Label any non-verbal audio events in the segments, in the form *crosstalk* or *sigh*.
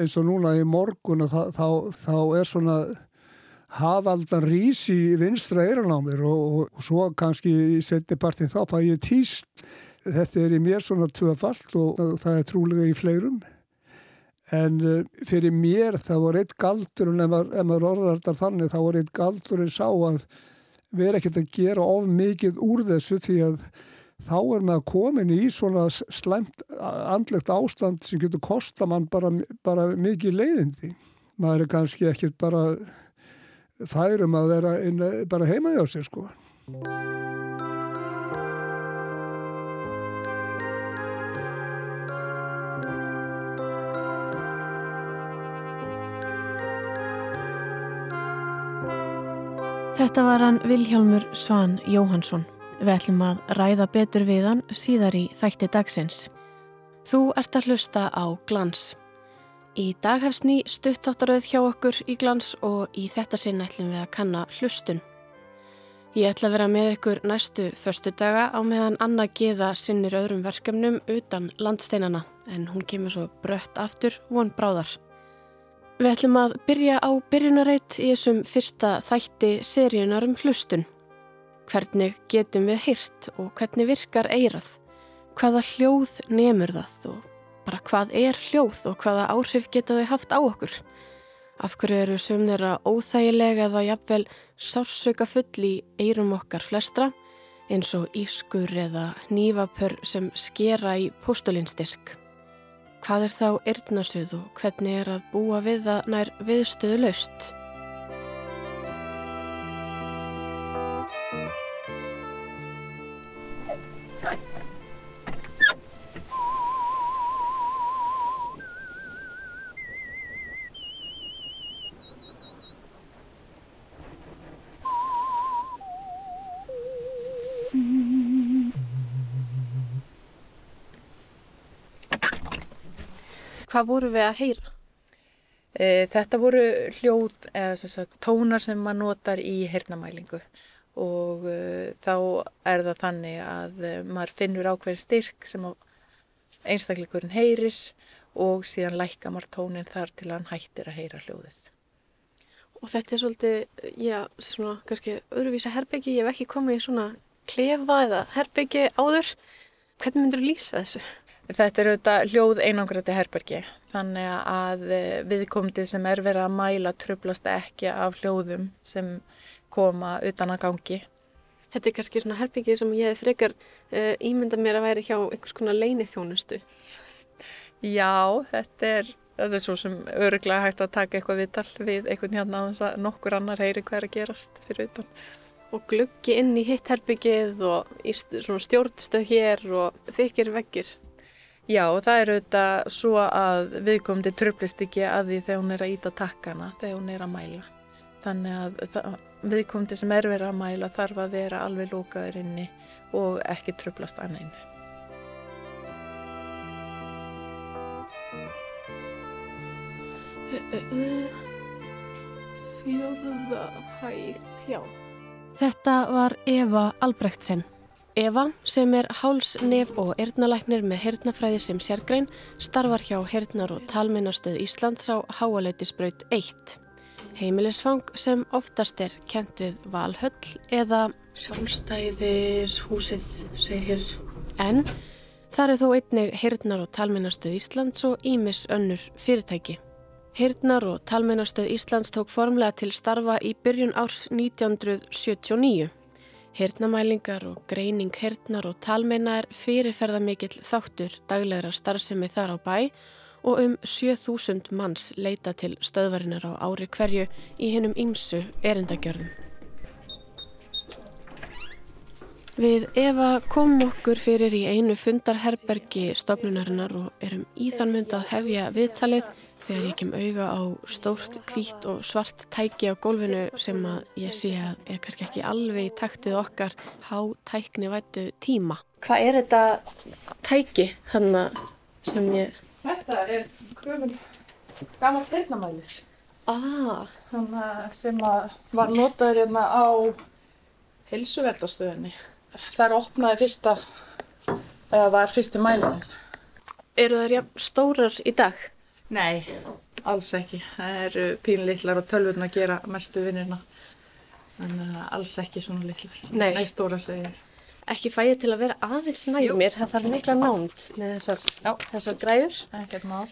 eins og núna í morgun þá, þá, þá er svona hafaldan rís í vinstra eiran á mér og, og, og svo kannski í setjapartin þá fæ ég týst. Þetta er í mér svona tvöfalt og, og það er trúlega í fleirum. En uh, fyrir mér það var eitt galdur en ef maður orðar þetta þannig þá var eitt galdur en sá að vera ekkert að gera of mikið úr þessu því að þá er maður komin í svona slæmt andlegt ástand sem getur kosta mann bara, bara mikið leiðindi. Maður er kannski ekkert bara færum að vera inn, bara heima hjá sér sko. Þetta var hann Vilhjálmur Svan Jóhansson. Við ætlum að ræða betur við hann síðar í þætti dagsins. Þú ert að hlusta á glans. Í dag hefst ný stuttáttaröð hjá okkur í glans og í þetta sinn ætlum við að kanna hlustun. Ég ætla að vera með ykkur næstu förstu daga á meðan Anna geða sinnir öðrum verkefnum utan landsteinana en hún kemur svo brött aftur von bráðar. Við ætlum að byrja á byrjunareit í þessum fyrsta þætti seríunar um hlustun. Hvernig getum við heyrt og hvernig virkar eirað? Hvaða hljóð nemur það og bara hvað er hljóð og hvaða áhrif geta þau haft á okkur? Af hverju eru sumnir að óþægilega eða jafnvel sársöka full í eirum okkar flestra eins og ískur eða nývapör sem skera í postulinsdisk? Hvað er þá yrnasuð og hvernig er að búa við það nær viðstöðu laust? Hvað voru við að heyra? E, þetta voru hljóð eða sagt, tónar sem maður notar í hernamælingu og e, þá er það þannig að e, maður finnur ákveðin styrk sem einstakleikurinn heyrir og síðan lækka maður tónin þar til hann hættir að heyra hljóðið. Og þetta er svolítið, já, svona kannski öðruvísa herbyggi, ég hef ekki komið í svona klefa eða herbyggi áður. Hvernig myndur þú lýsa þessu? Þetta er auðvitað hljóð einangrati herbergi þannig að eh, viðkomtið sem er verið að mæla tröflast ekki af hljóðum sem koma utan að gangi. Þetta er kannski svona herbergi sem ég frekar uh, ímynda mér að væri hjá einhvers konar leinið þjónustu. Já, þetta er, þetta er svo sem öruglega hægt að taka eitthvað viðtal við einhvern hérna á þess að nokkur annar heyri hvað er að gerast fyrir utan. Og gluggi inn í hitt herbyggið og stjórnstöð hér og þykir veggir. Já, það er auðvitað svo að viðkomandi tröflist ekki að því þegar hún er að íta takkana, þegar hún er að mæla. Þannig að viðkomandi sem er verið að mæla þarf að vera alveg lókaður inni og ekki tröflast annað inni. Fjörða hæð, já. Þetta var Eva Albrechtsen. Eva, sem er háls, nef og erðnalæknir með hernafræði sem sérgrein, starfar hjá Hernar- og talmennastöð Íslands á Háaleitisbraut 1. Heimilisfang sem oftast er kent við Valhöll eða Sjálfstæðishúsið, segir hér. En þar er þó einnig Hernar- og talmennastöð Íslands og Ímis önnur fyrirtæki. Hernar- og talmennastöð Íslands tók formlega til starfa í byrjun árs 1979. Hirtnamælingar og greining hirtnar og talmeina er fyrirferðamikill þáttur daglegra starfsemi þar á bæ og um 7000 manns leita til stöðvarinnar á ári hverju í hennum ymsu erindagjörðum. Við Eva komum okkur fyrir í einu fundarherbergi stofnunarinnar og erum í þann mynd að hefja viðtalið þegar ég kem auga á stórt, hvít og svart tæki á gólfinu sem að ég sé að er kannski ekki alveg í takt við okkar há tækni vættu tíma. Hvað er þetta tæki þannig sem ég... Þetta er gröfum gammal hernamælir. Ah. Þannig sem var notaður hérna á helsuveldastöðinni. Það er opnaði fyrsta, eða var fyrsti mælinin. Eru það stórar í dag? Nei, alls ekki. Það eru pínlittlar og tölvurna að gera mestu vinnina. Þannig að alls ekki svona littlar. Nei. Nei, stóra segir. Ekki fæði til að vera aðeins nær mér, það þarf mikla námt með þessar, þessar græður. Ekkert mál.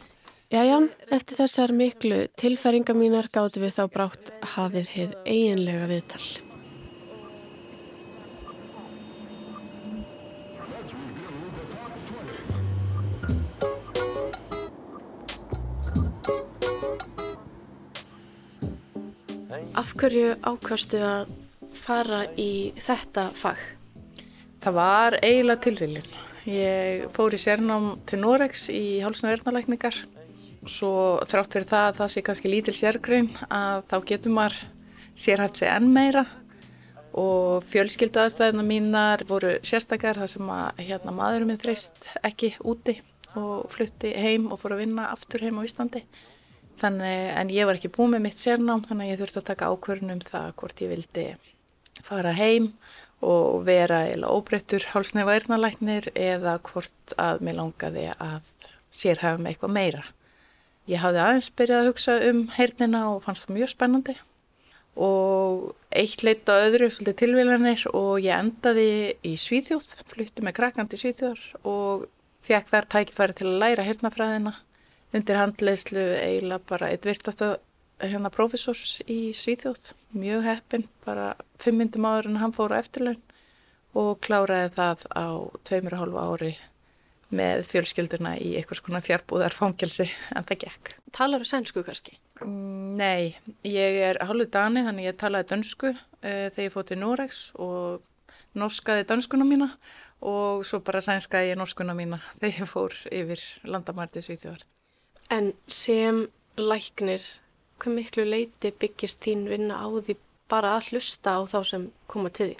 Jæja, eftir þessar miklu tilfæringa mínar gáttu við þá brátt hafið heið eiginlega viðtal. Af hverju ákvastu að fara í þetta fag? Það var eiginlega tilviljun. Ég fór í sérnám til Norex í hálsna verðnalækningar. Svo þrátt fyrir það að það sé kannski lítil sérgrein að þá getur maður sérhæft sig enn meira og fjölskyldaðastæðina mínar voru sérstakar þar sem að hérna, maðurinn minn þreist ekki úti og flutti heim og fór að vinna aftur heim á Íslandi. Þannig, en ég var ekki búið með mitt sérnám þannig að ég þurfti að taka ákvörðun um það hvort ég vildi fara heim og vera eða óbreyttur hálsneifa erðnalæknir eða hvort að mér langaði að sérhæfa með eitthvað meira. Ég hafði aðeins byrjað að hugsa um hernina og fannst það mjög spennandi og eitt leitt á öðru svolítið tilvílanir og ég endaði í Svíþjóð, flutti með krakkandi Svíþjóðar og fekk þar tækifæri til að læra hernafræðina undir handleyslu eiginlega bara eitt virtasta hérna profesors í Svíþjóð, mjög heppin, bara fimm myndum áður en hann fór á eftirlaun og kláraði það á tveimur og hálfu ári með fjölskylduna í einhvers konar fjárbúðar fangelsi en það gekk. Talar þú sænsku kannski? Mm, nei, ég er hálfu dani þannig ég talaði dönsku uh, þegar ég fótt í Norex og norskaði dönskuna mína og svo bara sænskaði ég norskuna mína *laughs* þegar ég fór yfir landamærti Svíþjóðar. En sem læknir, hvað miklu leiti byggist þín vinna á því bara að hlusta á þá sem koma til því?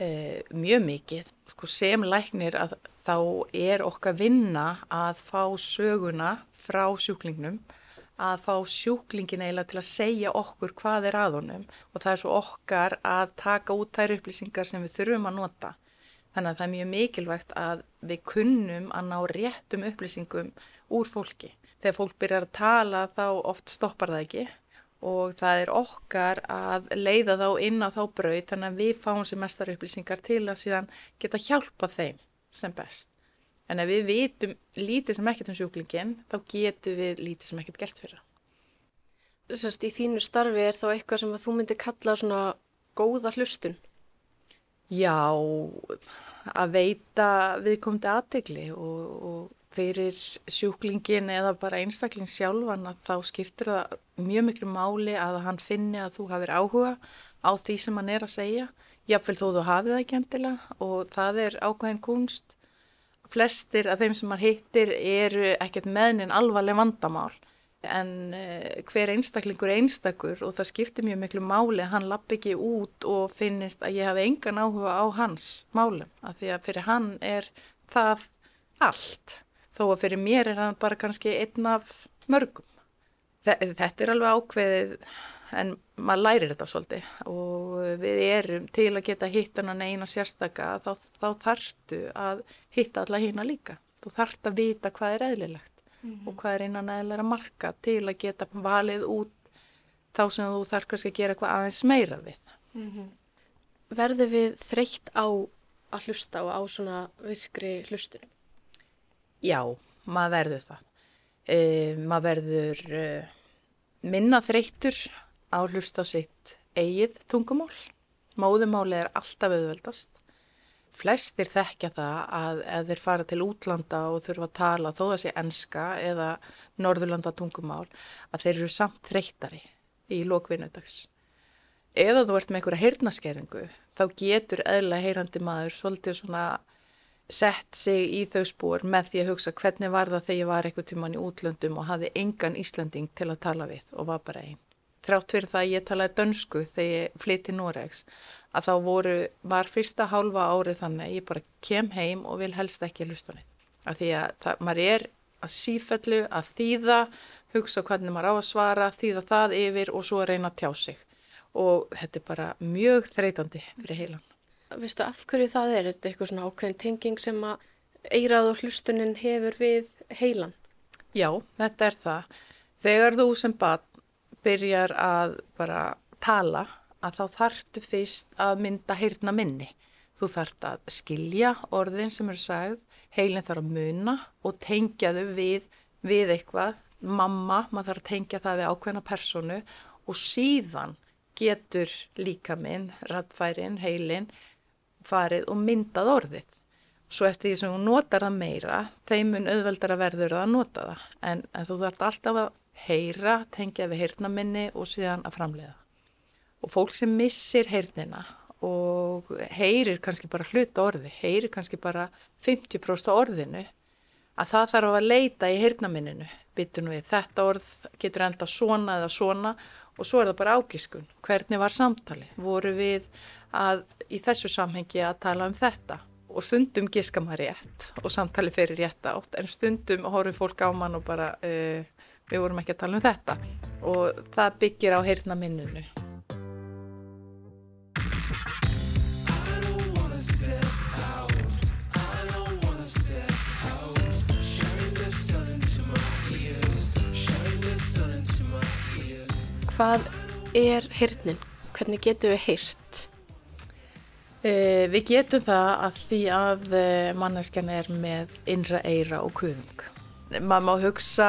Eh, mjög mikið. Sko, sem læknir að þá er okkar vinna að fá söguna frá sjúklingnum, að fá sjúklingin eiginlega til að segja okkur hvað er að honum og það er svo okkar að taka út þær upplýsingar sem við þurfum að nota. Þannig að það er mjög mikilvægt að við kunnum að ná réttum upplýsingum úr fólki þegar fólk byrjar að tala þá oft stoppar það ekki og það er okkar að leiða þá inn á þá braut þannig að við fáum sér mestar upplýsingar til að síðan geta hjálpa þeim sem best. En ef við vitum lítið sem ekkert um sjúklingin þá getum við lítið sem ekkert gert fyrir það. Sérst, í þínu starfi er þá eitthvað sem þú myndir kalla svona góða hlustun? Já, að veita viðkomandi aðtegli og, og fyrir sjúklingin eða bara einstakling sjálfan að þá skiptir það mjög miklu máli að hann finni að þú hafið áhuga á því sem hann er að segja. Jáfnveil þó þú hafið það ekki endilega og það er ákveðin kunst. Flestir af þeim sem maður hittir eru ekkert meðnin alvarleg vandamál en uh, hver einstaklingur er einstakur og það skiptir mjög miklu máli hann lapp ekki út og finnist að ég hafi engan áhuga á hans málum af því að fyrir hann er það allt þó að fyrir mér er hann bara kannski einn af mörgum. Þetta er alveg ákveðið en maður lærir þetta svolítið og við erum til að geta hitt hann eina sérstaka þá, þá þarftu að hitta alla hína líka. Þú þarft að vita hvað er eðlilegt mm -hmm. og hvað er einan eðlilega marka til að geta valið út þá sem þú þarf kannski að gera eitthvað aðeins meira við. Mm -hmm. Verður við þreytt á að hlusta og á svona virkri hlustunum? Já, maður verður það. E, maður verður e, minna þreyttur á hlust á sitt eigið tungumál. Móðumáli er alltaf auðveldast. Flestir þekkja það að ef þeir fara til útlanda og þurfa að tala þó að sé enska eða norðurlanda tungumál að þeir eru samt þreyttari í lókvinnudags. Eða þú ert með einhverja heyrnaskeringu þá getur eðla heyrandi maður svolítið svona sett sig í þau spór með því að hugsa hvernig var það þegar ég var eitthvað tíman í útlöndum og hafði engan Íslanding til að tala við og var bara einn. Þrátt fyrir það að ég talaði dönsku þegar ég flytti Noregs að þá voru, var fyrsta hálfa árið þannig að ég bara kem heim og vil helst ekki hlusta neitt. Af því að það, maður er að sífellu, að þýða, hugsa hvernig maður á að svara, þýða það yfir og svo reyna að tjá sig. Og þetta er bara mjög þreytandi fyrir heilan veistu af hverju það er? Er þetta eitthvað svona ákveðin tenging sem að eirað og hlustunin hefur við heilan? Já, þetta er það. Þegar þú sem bat byrjar að bara tala að þá þartu fyrst að mynda heyrna minni. Þú þart að skilja orðin sem eru sagð, heilin þarf að muna og tengja þau við, við eitthvað. Mamma, maður þarf að tengja það við ákveðna personu og síðan getur líka minn, rattfærin, heilin farið og myndað orðið. Svo eftir því sem þú notar það meira, þeim mun auðveldar að verður að nota það. En, en þú þarf alltaf að heyra, tengja við heyrnaminni og síðan að framleiða. Og fólk sem missir heyrnina og heyrir kannski bara hluta orði, heyrir kannski bara 50% orðinu, að það þarf að leita í heyrnaminninu. Byttu nú við, þetta orð getur enda svona eða svona og svo er það bara ágiskun. Hvernig var samtali? Voru við að í þessu samhengi að tala um þetta? Og stundum giska maður rétt og samtali fyrir rétt átt en stundum horfið fólk á mann og bara uh, við vorum ekki að tala um þetta og það byggir á heyrna minnunu. Hvað er heyrnin? Hvernig getum við heyrt? Uh, við getum það að því að uh, manneskjan er með innra eira og kuðung. Maður má hugsa,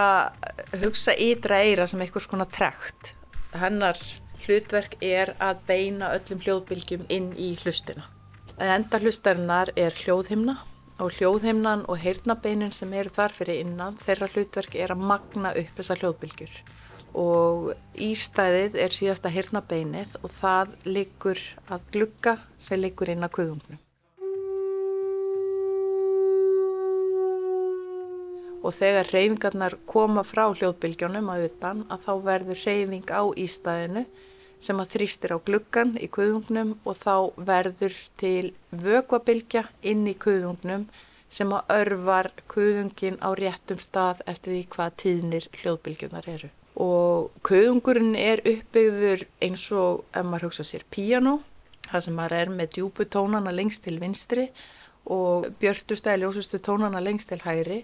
hugsa ytra eira sem einhvers konar trekt. Hennar hlutverk er að beina öllum hljóðbylgjum inn í hlustuna. Enda hlustarinnar er hljóðhimna og hljóðhimnan og heyrnabeinin sem eru þar fyrir innan þeirra hlutverk er að magna upp þessa hljóðbylgjur og ístæðið er síðasta hirnabeinið og það liggur að glugga sem liggur inn að kuðungnum. Og þegar reyfingarnar koma frá hljóðbylgjónum að utan að þá verður reyfing á ístæðinu sem að þrýstir á gluggan í kuðungnum og þá verður til vökuabilgja inn í kuðungnum sem að örvar kuðungin á réttum stað eftir því hvað tíðnir hljóðbylgjunar eru og köðungurinn er uppbyggður eins og ef maður hugsa sér piano, það sem maður er með djúbu tónana lengst til vinstri og björtustu eða ljósustu tónana lengst til hæri.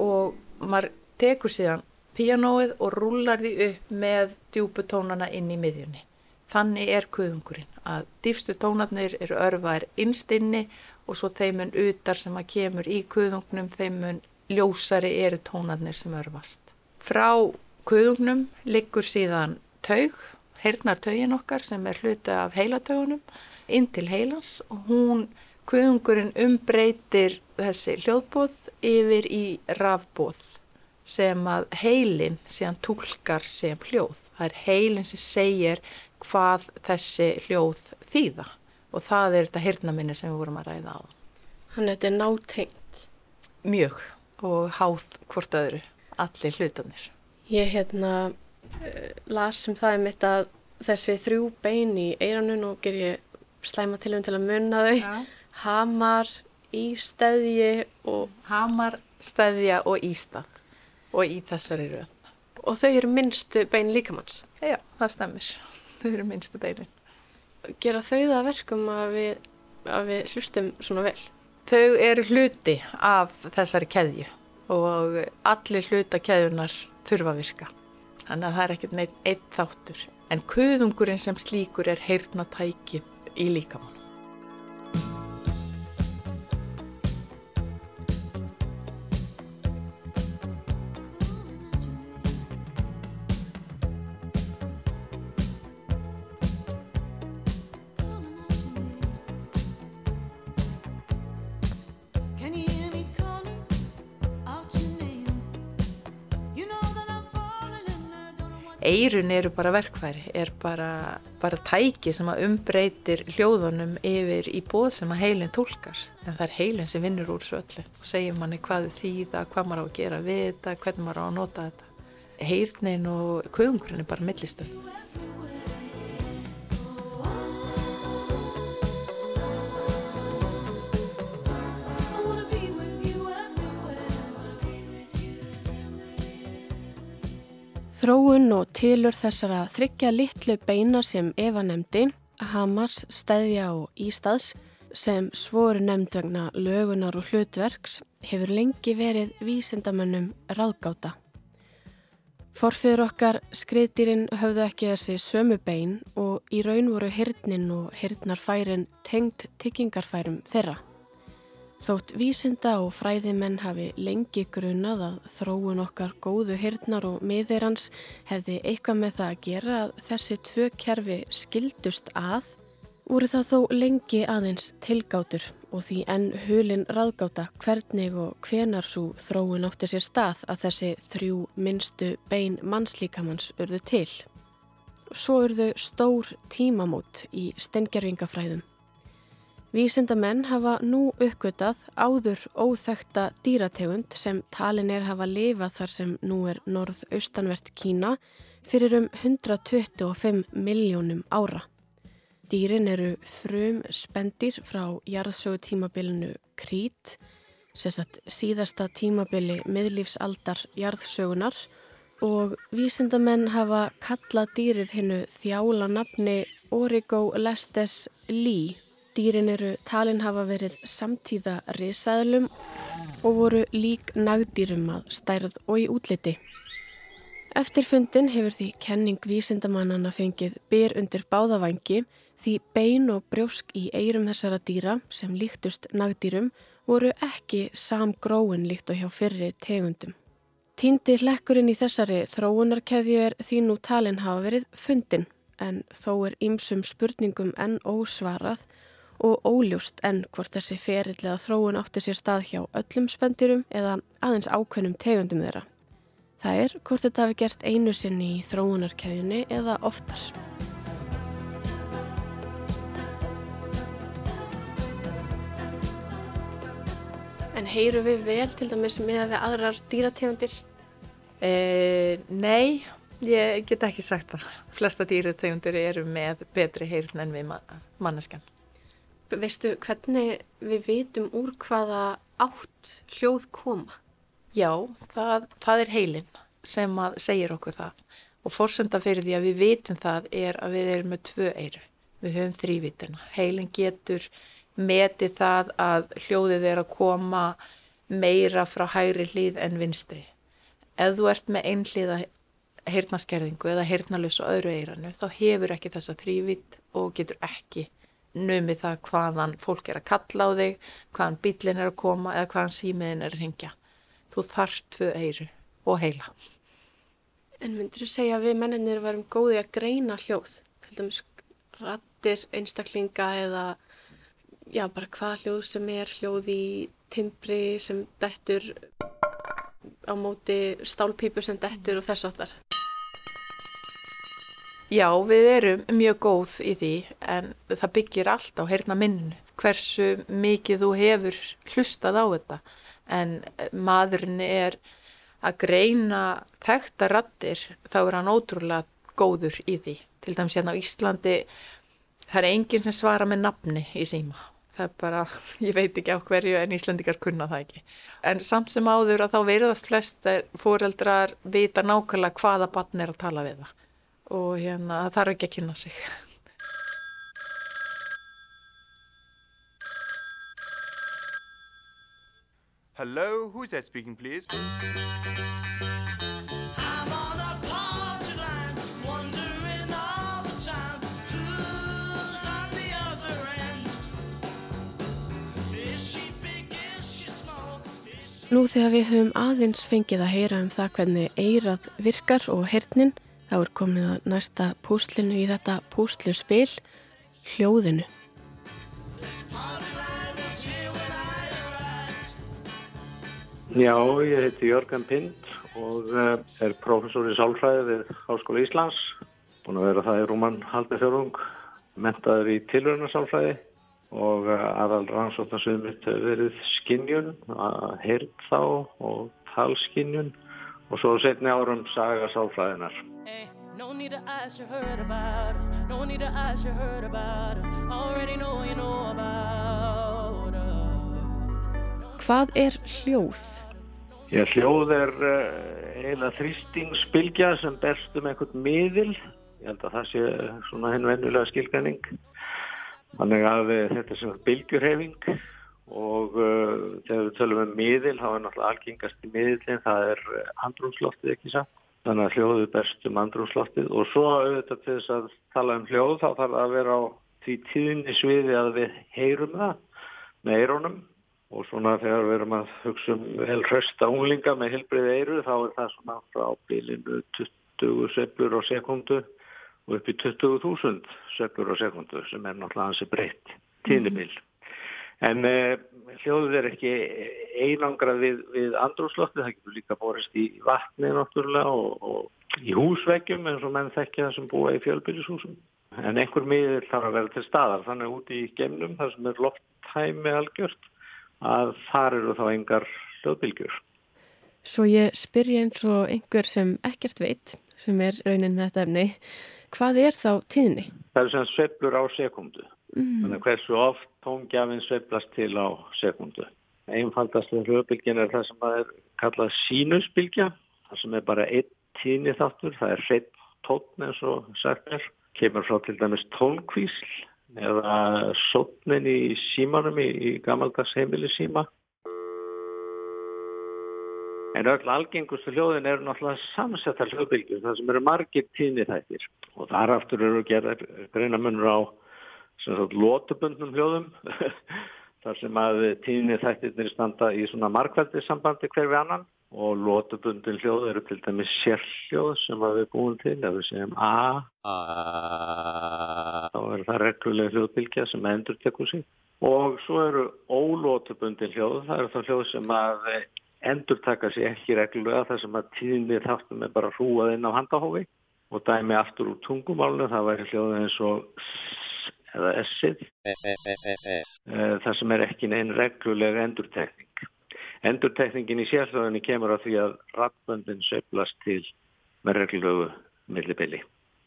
Og maður tekur síðan pianoið og rúlar því upp með djúbu tónana inn í miðjunni. Þannig er köðungurinn að dýfstu tónarnir eru örfaðir innstinni og svo þeimun utar sem að kemur í kuðungnum, þeimun ljósari eru tónarnir sem örfast. Frá kuðungnum liggur síðan taug, heyrnartaugin okkar sem er hluti af heilataugunum, inn til heilans og hún, kuðungurinn umbreytir þessi hljóðbóð yfir í rafbóð sem að heilin síðan tólkar sem hljóð. Það er heilin sem segir hvað þessi hljóð þýða og það er þetta hirnaminni sem við vorum að ræða á. Þannig að þetta er nátengt? Mjög og háð hvort öðru, allir hlutanir. Ég hérna uh, las sem um það er mitt að þessi þrjú bein í eiranun og ger ég slæma til um til að munna þau, ja. hamar, ístæðji og... Hamar, stæðja og ístað og í þessari röð. Og þau eru minnstu bein líkamanns? Já, það stemmir. Þau eru minnstu beinin gera þau það verkum að við, að við hlustum svona vel? Þau eru hluti af þessari keðju og allir hluta keðjunar þurfa að virka. Þannig að það er ekkert neitt eitt þáttur. En kuðungurinn sem slíkur er heyrna tækið í líkamann. Eirun eru bara verkfæri, er bara, bara tæki sem að umbreytir hljóðunum yfir í bóð sem að heilin tólkar. En það er heilin sem vinnur úr svo öllu og segir manni hvað þýða, hvað maður á að gera við þetta, hvernig maður á að nota þetta. Heirnin og kvöngurinn er bara millistöð. Þróun og tilur þessara þryggja litlu beina sem Eva nefndi, Hamas, Stæðja og Ístads, sem svoru nefndvegna lögunar og hlutverks hefur lengi verið vísindamönnum ráðgáta. Forfiður okkar skriðdýrin höfðu ekki þessi sömu bein og í raun voru hirtnin og hirtnarfærin tengt tyggingarfærum þeirra. Þótt vísinda og fræðimenn hafi lengi grunað að þróun okkar góðu hirtnar og miðeirans hefði eitthvað með það að gera að þessi tvö kerfi skildust að voru það þó lengi aðeins tilgátur og því enn hulin ráðgáta hvernig og hvenar svo þróun átti sér stað að þessi þrjú minnstu bein mannslíkamanns urðu til. Svo urðu stór tímamót í stengjarvingafræðum. Vísindamenn hafa nú uppgötað áður óþekta dýrategund sem talin er hafa lifað þar sem nú er norð-austanvert Kína fyrir um 125 miljónum ára. Dýrin eru frum spendir frá jarðsögu tímabilinu Krít, sérstaklega síðasta tímabili miðlífsaldar jarðsögunar og vísindamenn hafa kallað dýrið hennu þjála nafni Origo lestes Lý. Dýrin eru talin hafa verið samtíða risaðlum og voru lík nagdýrum að stærð og í útliti. Eftir fundin hefur því kenning vísindamannana fengið byr undir báðavangi því bein og brjósk í eirum þessara dýra sem líktust nagdýrum voru ekki samgróin líkt og hjá fyrri tegundum. Týndi hlekkurinn í þessari þróunarkeðju er því nú talin hafa verið fundin en þó er ýmsum spurningum enn ósvarað og óljóst enn hvort þessi ferillega þróun átti sér stað hjá öllum spendirum eða aðeins ákveðnum tegundum þeirra. Það er hvort þetta hafi gerst einu sinni í þróunarkeðjunni eða oftar. En heyru við vel til dæmis með við aðrar dýrategundir? E, nei, ég get ekki sagt það. Flesta dýrategundir eru með betri heyrn en við manneskjan. Veistu hvernig við vitum úr hvaða átt hljóð koma? Já, það, það er heilin sem segir okkur það. Og fórsönda fyrir því að við vitum það er að við erum með tvö eyru. Við höfum þrývitina. Heilin getur meti það að hljóðið er að koma meira frá hægri hlýð en vinstri. Ef þú ert með einhliða heyrnaskerðingu eða heyrnalus og öðru eiranu þá hefur ekki þessa þrývit og getur ekki numið það hvaðan fólk er að kalla á þig, hvaðan bílinn er að koma eða hvaðan símiðin er að ringja. Þú þarf tvö eiru og heila. En myndir þú segja að við menninir varum góði að greina hljóð? Fylgdum rattir einstaklinga eða já, bara hvað hljóð sem er hljóð í timbri sem dettur á móti stálpípu sem dettur og þess aftar. Já, við erum mjög góð í því en það byggir allt á heyrna minn hversu mikið þú hefur hlustað á þetta en maðurinn er að greina þekta rattir þá er hann ótrúlega góður í því. Til dæmis hérna á Íslandi það er enginn sem svara með nafni í síma það er bara, *laughs* ég veit ekki á hverju en Íslandikar kunna það ekki. En samt sem áður að þá veriðast flest fóreldrar vita nákvæmlega hvaða batn er að tala við það og hérna það þarf ekki að kynna sig. Hello, who's that speaking please? Nú þegar við höfum aðeins fengið að heyra um það hvernig eirað virkar og hernin, þá er komið að næsta púslinu í þetta púslu spil, hljóðinu. Já, ég heiti Jörgen Pind og eh, er professor í sálfræði við Háskóla Íslands. Búin að vera það í Rúman haldið fjörung, mentaður í tilvörnarsálfræði og eh, aðal rannsóknarsvið mitt hefur verið skinnjun, að heyrð þá og talskinnjun og svo setni árum saga sálfræðinar. Hey, no need to ask you heard about us, no need to ask you heard about us, already know you know about us. Hvað er hljóð? Já, hljóð er uh, eiginlega þrýstingsbylgja sem berst um einhvern miðil, ég held að það sé svona henn vennulega skilganning Þannig að uh, þetta er svona bylgjurhefing og uh, þegar við tölum um miðil þá er náttúrulega algengast í miðilin það er andrumsloftið ekki satt. Þannig að hljóðu best um andrumsloftið og svo auðvitað til þess að tala um hljóð þá þarf að vera á því tíðinni sviði að við heyrum það með eirónum og svona þegar við erum að hugsa um vel hrösta unglinga með helbriði eiru þá er það svona frá bílinu 20 söflur á sekundu og upp í 20.000 söflur á sekundu sem er náttúrulega hansi breytt tíðnibil. Mm. En eh, hljóðuð er ekki einangrað við, við andrúrslótti, það getur líka borist í vatni náttúrulega og, og í húsveggjum eins og menn þekkja það sem búa í fjölbyrjishúsum. En einhver miður þarf að vera til staðar, þannig úti í gemnum þar sem er lofthæmi algjört að þar eru þá engar hljóðbylgjur. Svo ég spyrja eins og einhver sem ekkert veit, sem er raunin með þetta efni, hvað er þá tíðni? Það er sem sveplur á sekundu. Mm. Þannig hversu oft tóngjafinn sveplast til á sekundu. Einfaldast við hljóðbylgin er það sem er kallað sínusbylgja, það sem er bara einn tíðni þáttur, það er hreitt tónn eins og sagt er, kemur frá til dæmis tónkvísl eða sotnin í símanum í, í gammaldags heimili síma. En öll algengustu hljóðin eru náttúrulega samsetta hljóðbylgjum, það sem eru margir tíðni þættir og þar aftur eru gerðar greina munur á lótubundnum hljóðum *laughs* þar sem að tíðinni þættirnir standa í svona markvældið sambandi hver við annan. Og lótubundin hljóð eru til dæmis sérhljóð sem við búum til ef við segjum A. Þá er það reglulega hljóðbylgja sem endur tekur sig. Og svo eru ólótubundin hljóð. Það eru það hljóð sem að endur taka sig ekki reglulega þar sem að tíðinni þáttum er bara hrúað inn á handahófi. Og dæmi aftur úr tungumálnu það væri hljóð eins og eða S-ið eh, þar sem er ekki neinn reglulega endurtekning. Endurtekningin í sérflöðinni kemur á því að rattböndin söplast til með reglulegu millibili.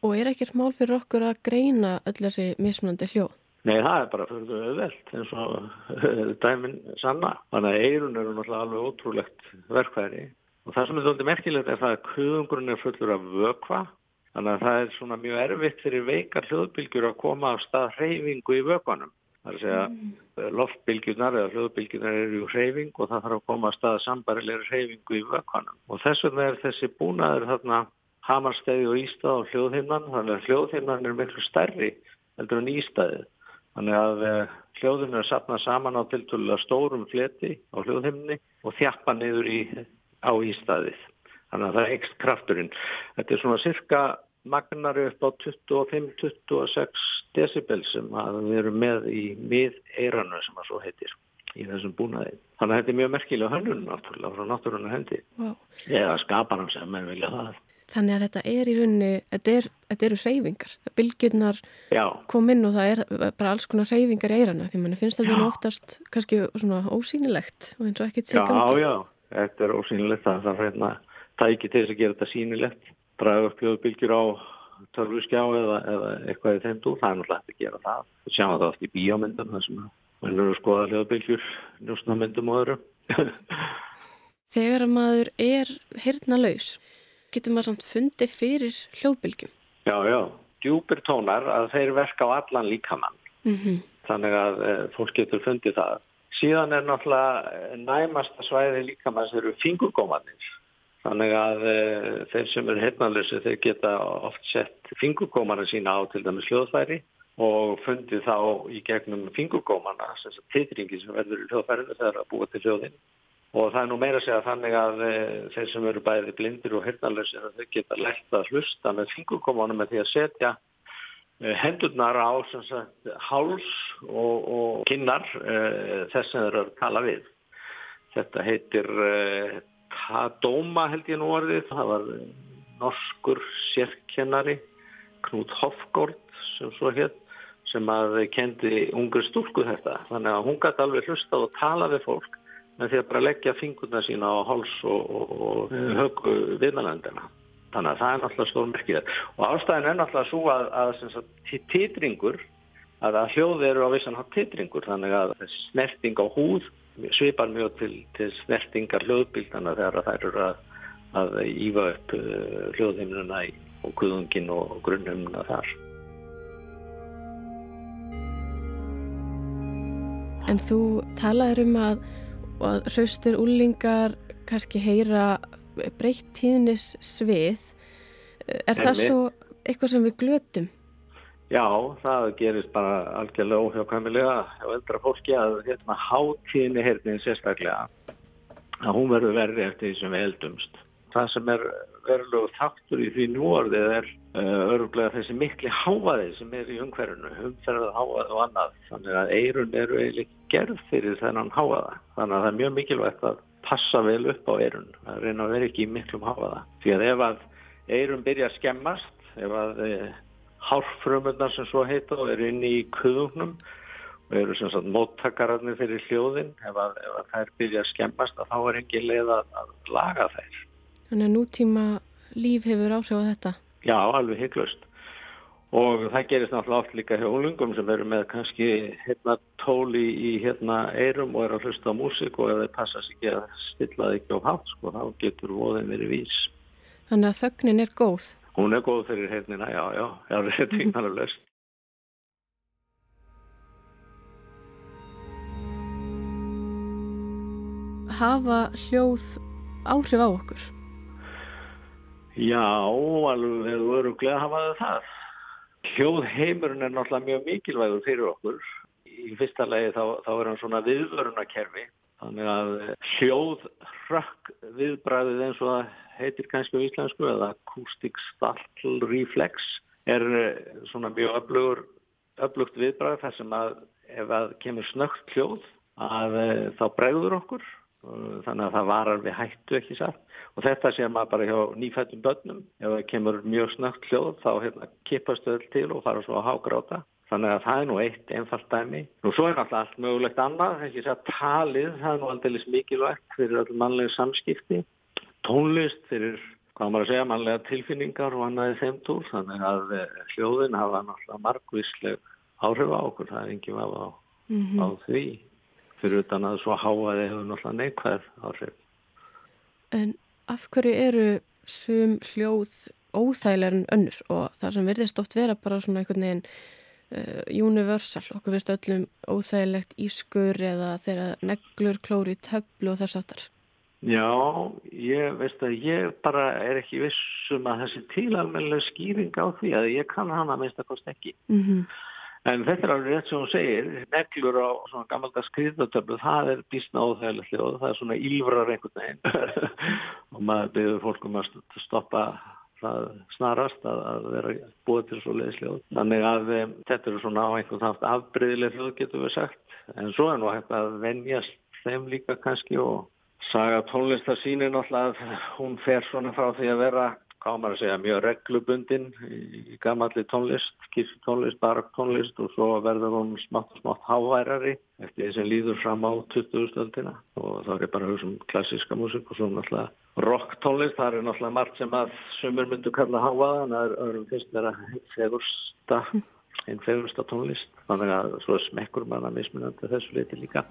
Og er ekkert mál fyrir okkur að greina öll þessi mismunandi hljóð? Nei, það er bara fyrir þau öðvelt eins og *laughs* dæmin sanna. Þannig að eirun eru náttúrulega alveg ótrúlegt verkværi og það sem er þóttið merkilegt er það að kuðungurinn er fullur af vökva Þannig að það er svona mjög erfitt fyrir veikar hljóðbylgjur að koma á stað hreyfingu í vökunum. Það er að segja mm. loftbylgjurnar eða hljóðbylgjurnar eru í hreyfing og það þarf að koma á stað sambarilegri hreyfingu í vökunum. Og þess vegna er þessi búnaður þarna hamarstæði og ístað á hljóðhimnan. Þannig að hljóðhimnan er miklu stærri heldur en ístæðið. Þannig að eh, hljóðhimnan er sapnað saman á tiltölulega stórum fleti á hljóðhimni og þjappa niður í, á ístæðið. Þannig að það er ekst krafturinn. Þetta er svona cirka magnari upp á 25-26 decibel sem við erum með í mið eiranu sem það svo heitir í þessum búnaði. Þannig að þetta er mjög merkilega hönnun náttúrulega frá náttúrulega hendi. Wow. Eða skapar hann sem menn vilja það. Þannig að þetta er í rauninni, þetta, er, þetta eru reyfingar. Bilgjurnar kom inn og það er bara alls konar reyfingar í eiranu því mann finnst þetta oftast kannski svona ósýnilegt og eins og ekkert sér gangi. Já, já, þetta er ósýnilegt það er hérna tæki til þess að gera þetta sínilegt draga upp hljóðbylgjur á törfuskjá eða, eða eitthvað í þeim dú það er náttúrulega hægt að gera það. Og sjá það oft í bíómyndum þar sem við erum að skoða hljóðbylgjur njósnamyndum og öðru. *laughs* Þegar maður er hirna laus getur maður samt fundið fyrir hljóðbylgjum? Já, já, djúpir tónar að þeir verka á allan líkamann. Mm -hmm. þannig að e, fólk getur fundið það. Síðan er náttúrulega næmasta svæði líkamann sem eru fingurgómanir Þannig að e, þeir sem eru hefnalösi þeir geta oft sett fingurgómana sína á til dæmis hljóðfæri og fundið þá í gegnum fingurgómana, þess að titringi sem verður í hljóðfærinu þegar að búa til hljóðin. Og það er nú meira að segja þannig að e, þeir sem eru bæði blindir og hefnalösi þeir geta lægt að hlusta með fingurgómana með því að setja e, hendurnar á sagt, háls og, og kinnar e, þess sem þeir eru að tala við. Þetta heitir Kadóma held ég nú orðið, það var norskur sérkennari Knút Hofgård sem svo hér sem að kendi ungur stúlku þetta. Þannig að hún gæti alveg hlusta og tala við fólk með því að bara leggja fingurna sína á háls og, og, og högu viðmælandina þannig að það er náttúrulega stór merkið og ástæðin er náttúrulega svo að, að titringur að, að hljóði eru á vissan hatt titringur. Þannig að snerting á húð svipar mjög til, til snertingar hljóðbildana þegar þær eru að, að ífa upp uh, hljóðhimnuna og kuðungin og grunnhimnuna þar. En þú talaður um að, að hraustur úlingar kannski heyra breytt tíðnis svið. Er það svo eitthvað sem við glötum? Já, það gerist bara algjörlega óhjákvæmilega á eldra fólki að hérna, hátíðinni heyrnin sérstaklega að hún verður verri eftir því sem við eldumst. Það sem er verulegu þáttur í því núorðið er uh, öruglega þessi mikli háaði sem er í umhverfinu, umferðað háaði og annað. Þannig að eirun eru eiginlega gerð fyrir þennan háaða. Þannig að það er mjög mikilvægt að passa vel upp á eirun, að reyna að vera ekki í miklum háaða. Því að ef að eirun byrja að skemmast, ef að uh, hárfrömmunar sem svo heita og eru inn í kuðungnum og eru sem sagt móttakararnir fyrir hljóðin ef að, ef að þær byrja að skemmast að þá er engin leið að, að laga þær. Þannig að nútíma líf hefur áhrif á þetta? Já, alveg hygglust. Og það gerist náttúrulega oft líka hjá unglingum sem eru með kannski hérna tóli í hérna eirum og eru að hlusta á músík og ef þeir passa sér ekki að stilla það ekki á hátt sko, þá getur voðin verið vís. Þannig að þögnin er góð? Hún er góð fyrir heyrnina, já, já, já, *laughs* þetta er ekki löst. Hafa hljóð áhrif á okkur? Já, alveg við vorum gleð að hafa það. Hljóðheimurinn er náttúrulega mjög mikilvægur fyrir okkur. Í fyrsta legi þá, þá er hann svona viðvörunarkerfi. Þannig að hljóð hrökk viðbræðið eins og það heitir kannski á íslensku eða acoustic startle reflex er svona mjög öflugur, öflugt viðbræð þar sem að ef að kemur snögt hljóð að þá bregður okkur. Þannig að það varar við hættu ekki satt? Og þetta sé maður bara hjá nýfættum börnum. Ef það kemur mjög snögt hljóð þá hérna, kippast öll til og fara svo að hágráta þannig að það er nú eitt einfalt dæmi. Nú svo er náttúrulega allt mögulegt annað. Ekki að talið, það er nú aldrei mikilvægt fyrir öll mannlega samskipti. Tónlist fyrir hvað maður að segja, mannlega tilfinningar og annaði þeim túr þannig að hljóðin hafa náttúrulega margvísleg áhrif á okkur, það er enginn af á, mm -hmm. á því. Fyrir utan að svo háaði hefur náttúrulega neikvæð áhrif. En af hverju eru sum hljóð óþægilegar en önnur? Og það sem verðist oft vera bara svona einhvern veginn universal, okkur verðist öllum óþægilegt ískur eða þeirra neglur, klóri, töflu og þess aftar? Já, ég veist að ég bara er ekki vissum að þessi tílalmennilega skýring á því að ég kann hana meist að kost ekki. Mm -hmm. En þetta er alveg rétt sem hún segir, neglur á svona gammaldags skriðnatöflu, það er bísna óþægilegt hljóð, það er svona ílvrar einhvern veginn *laughs* og maður byrður fólkum að stoppa það snarast að, að vera búið til svo leiðsljóð. Þannig að um, þetta eru svona á einhvern þátt afbreyðileg hljóð getur við sagt, en svo er nú hægt að venjast þeim líka kannski og saga tónlistar sínir náttúrulega að hún fer svona frá því að vera hvað maður að segja, mjög reglubundin í gamalli tónlist, kirktónlist, baraktónlist og svo verður hún smátt og smátt háværari eftir því sem líður fram á 20. stöldina og þá er bara að hugsa um klassíska músik og svo náttúrulega rocktónlist, það er náttúrulega margt sem að sumur myndu kalla háaða en það er öðrum fyrst vera fegursta, einn fegursta tónlist, þannig að svo smekkur manna mismunandi þessu leiti líka.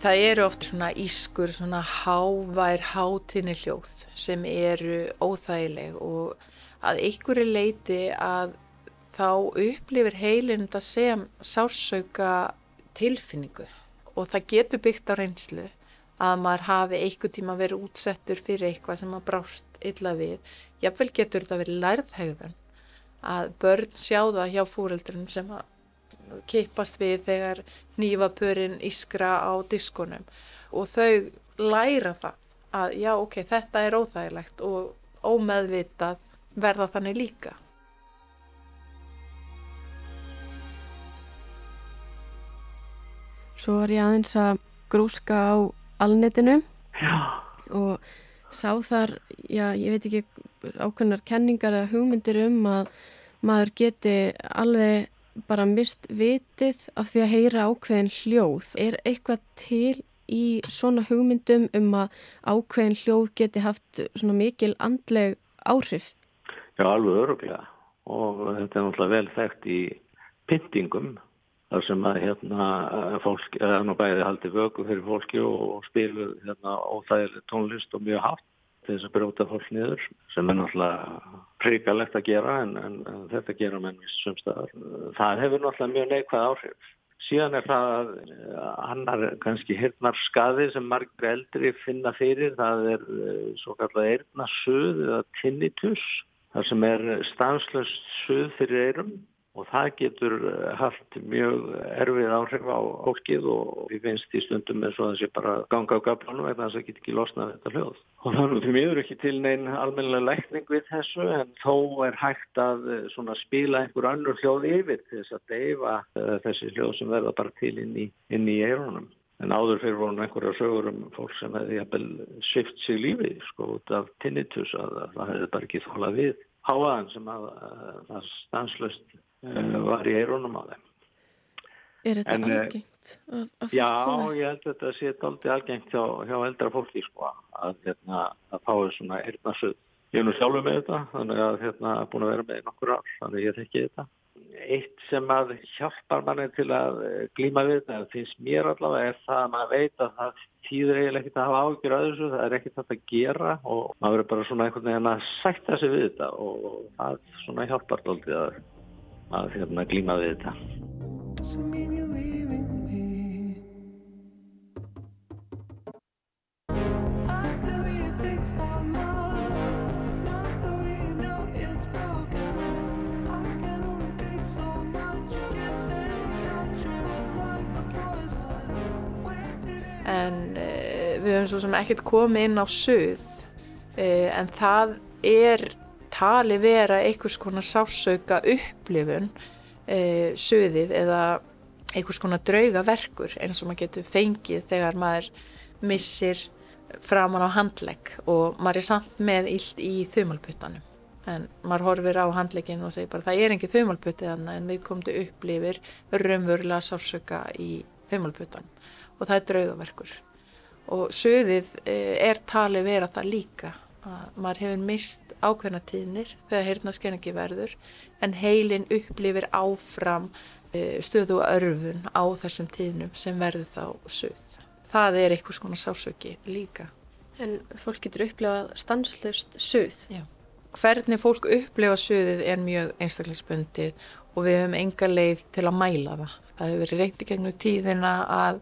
Það eru oft svona ískur, svona hávær hátinni hljóð sem eru óþægileg og að einhverju leiti að þá upplifir heilin þetta sem sársauka tilfinningu og það getur byggt á reynslu að maður hafi einhver tíma verið útsettur fyrir eitthvað sem maður brást illa við. Jáfnvel getur þetta verið lærðhegðan að börn sjá það hjá fúreldrum sem að kippast við þegar nývapurinn ískra á diskunum og þau læra það að já ok, þetta er óþægilegt og ómeðvitað verða þannig líka. Svo var ég aðeins að grúska á alnetinu já. og sá þar, já ég veit ekki ákveðnar kenningar eða hugmyndir um að maður geti alveg bara mist vitið af því að heyra ákveðin hljóð. Er eitthvað til í svona hugmyndum um að ákveðin hljóð geti haft svona mikil andleg áhrif? Já, alveg öruglega og þetta er náttúrulega vel þekkt í pyntingum þar sem að hérna fólk, eða nú bæði haldi vöku fyrir fólki og spilu hérna óþægileg tónlist og mjög hátt til þess að brjóta fólk niður sem er náttúrulega príkalegt að gera en, en, en þetta gera menn vist sumstaðar. Það hefur náttúrulega mjög neikvæð áhrif. Síðan er það annar kannski hirnar skaði sem margir eldri finna fyrir. Það er eh, svo kallar eirnasuð eða tinnitus. Það sem er stanslöst suð fyrir eirum og það getur eh, haft mjög erfið áhrif á fólkið og við finnst í stundum eins og sé bara ganga á gaflunum eða þess að það get ekki losnað þetta hljóð. Og þannig að við erum ekki til neinn almennilega lækning við þessu en þó er hægt að eh, spila einhver annur hljóð yfir þess að deyfa eh, þessi hljóð sem verða bara til inn í, inn í eirunum. En áður fyrir voru einhverja sögur um fólk sem hefði svift sig lífið sko út af tinnitus að það hefði bara ekki þólað við háaðan sem að, að það stanslust Eh, var í eironum á þeim. Er þetta en, eh, algengt? Að, að já, ég held að þetta sé aldrei algengt hjá, hjá eldra fólki sko, að, hérna, að fáið svona eirnasuð. Ég er nú sjálfur með þetta, þannig að hérna búin að vera með nokkur ár, þannig ég þekki þetta. Eitt sem að hjálpar manni til að eh, glíma við þetta, það finnst mér allavega, er það að maður veit að það týður eiginlega ekkert að hafa ágjur að þessu, það er ekkert að gera og maður er bara svona einhvern veginn að sætta sig við þetta og það svona hjálpar aldrei að að hérna, glíma við þetta. En uh, við höfum svo sem ekkert komið inn á söð uh, en það er tali vera einhvers konar sásauka upplifun e, söðið eða einhvers konar draugaverkur eins og maður getur fengið þegar maður missir framan á handlegg og maður er samt með illt í þaumalputtanum en maður horfir á handleggin og segir bara það er ekki þaumalputtið en við komum til upplifir raunverulega sásauka í þaumalputtanum og það er draugaverkur. Og söðið e, er tali vera það líka að maður hefur mist ákveðna tíðnir þegar heyrnaskenningi verður en heilin upplifir áfram e, stöðu og örfun á þessum tíðnum sem verður þá söð. Það er einhvers konar sásöki líka. En fólk getur upplifað stanslust söð? Já. Hvernig fólk upplifa söðið er mjög einstaklingsbundið og við hefum enga leið til að mæla það. Það hefur verið reyndi gegnum tíðina að,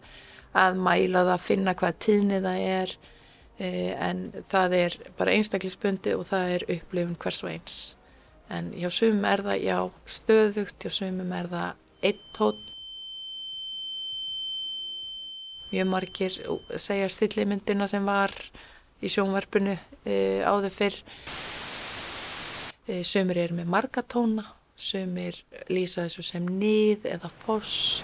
að mæla það, finna hvað tíðni það er Eh, en það er bara einstaklisbundi og það er upplifun hvers og eins. En hjá sumum er það já stöðugt, hjá sumum er það eitt tótt mjög margir segja stillimyndina sem var í sjónvarpunu e, áður fyrr. E, sumir er með margatóna sumir lýsa þessu sem nýð eða foss.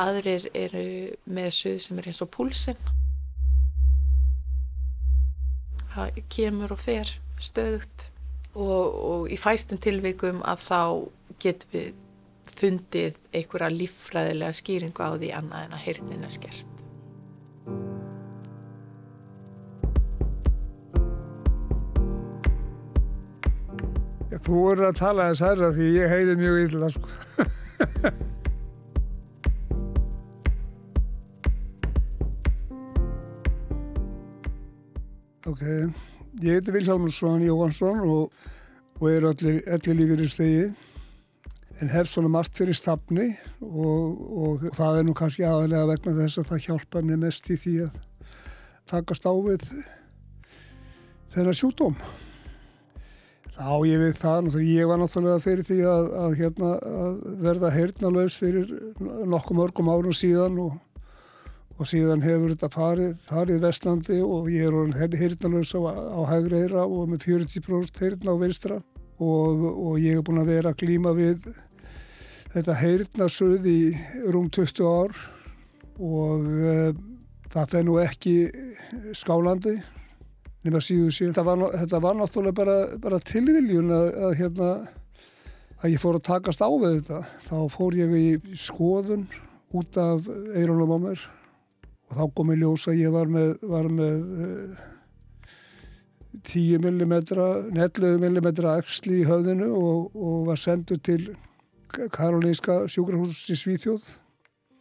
Aðrir eru með suð sem er eins og púlsinn það kemur og fer stöðugt og, og í fæstum tilvikum að þá getum við fundið einhverja líffræðilega skýringu á því annað en að heyrnin er skert. Þú voru að tala þess aðra því ég heyri mjög illa sko. *laughs* Ok, ég heiti Vilhelmur Svan Jóhansson og, og er allir, allir lífið í stegi en hef svona margt fyrir stafni og, og það er nú kannski aðalega vegna þess að það hjálpa mér mest í því að takast á við þennar sjúdóm. Þá ég veit það, ég var náttúrulega fyrir því að, að, hérna, að verða heyrnalös fyrir nokkuð mörgum árum síðan og og síðan hefur þetta farið, farið vestlandi og ég er hirtnalös á, á hægri eira og með 40% hirtna á vinstra og, og ég hef búin að vera að glíma við þetta hirtnasuð í rúm 20 ár og uh, það fenn nú ekki skálandi nema síðu síðan. Þetta var, þetta var náttúrulega bara, bara tilviljun að, að, hérna, að ég fór að takast á við þetta. Þá fór ég í skoðun út af eirunum á mér og þá kom ég ljós að ég var með, var með uh, 10 mm, 11 mm axli í höfðinu og, og var sendur til Karolinska sjúkrahús í Svíþjóð.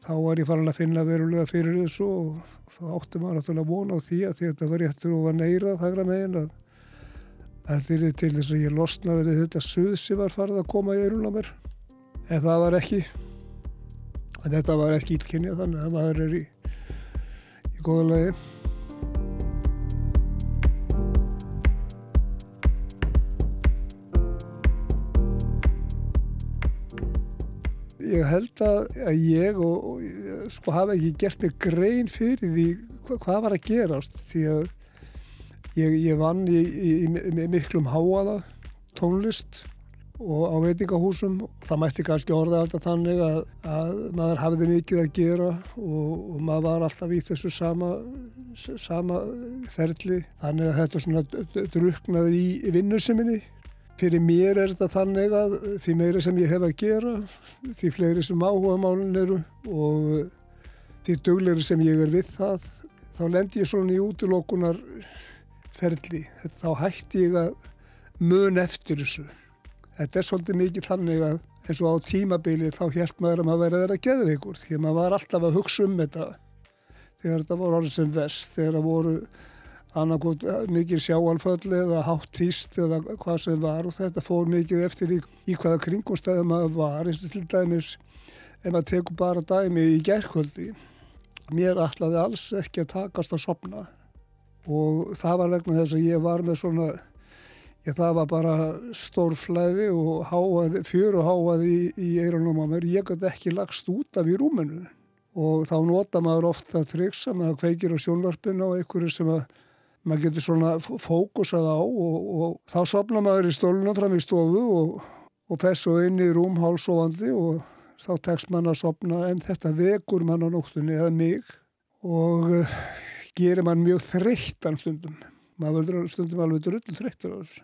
Þá var ég farin að finna verulega fyrir þessu og þá átti maður náttúrulega vona á því að þetta var réttur og var neyra þagra megin að þetta er til þess að ég losnaði þetta suð sem var farið að koma í eirun á mér. En það var ekki en þetta var ekki ílkynja þannig að maður er í, í góða lagi. Ég held að ég og, og sko hafa ekki gert mig grein fyrir því hva, hvað var að gerast því að ég, ég vann í, í, í miklum háaða tónlist og á veitingahúsum það mætti kannski orða alltaf þannig að, að maður hafiði mikið að gera og, og maður var alltaf í þessu sama, sama ferli þannig að þetta svona druknaði í vinnuseminni Fyrir mér er þetta þannig að því meira sem ég hef að gera, því fleiri sem áhuga málun eru og því dugleiri sem ég er við það, þá lendir ég svona í útilokunar ferli. Þá hætti ég að mun eftir þessu. Þetta er svolítið mikið þannig að eins og á tímabili þá held maður að maður verið að vera geðveikur því að maður var alltaf að hugsa um þetta þegar þetta voru orðið sem vest, þegar það voru annarkot mikið sjáalföll eða hátt hýst eða hvað sem var og þetta fór mikið eftir í, í hvaða kringumstæðum maður var eins og til dæmis ef maður tekur bara dæmi í gerðkvöldi mér ætlaði alls ekki að takast að sopna og það var vegna þess að ég var með svona ég það var bara stór flæði og háað, fjör og háað í, í eirunum á mér, ég gæti ekki lagst út af í rúmenu og þá nota maður ofta triks að maður kveikir á sjónvarpinu og einhverju sem að maður getur svona fókusað á og, og þá sopna maður í stóluna fram í stofu og, og fessu inn í rúm hálsóvandi og þá tekst mann að sopna en þetta vekur mann á nóttunni eða mig og uh, gerir mann mjög þreyttan stundum. Maður verður stundum alveg drull þreyttur á þessu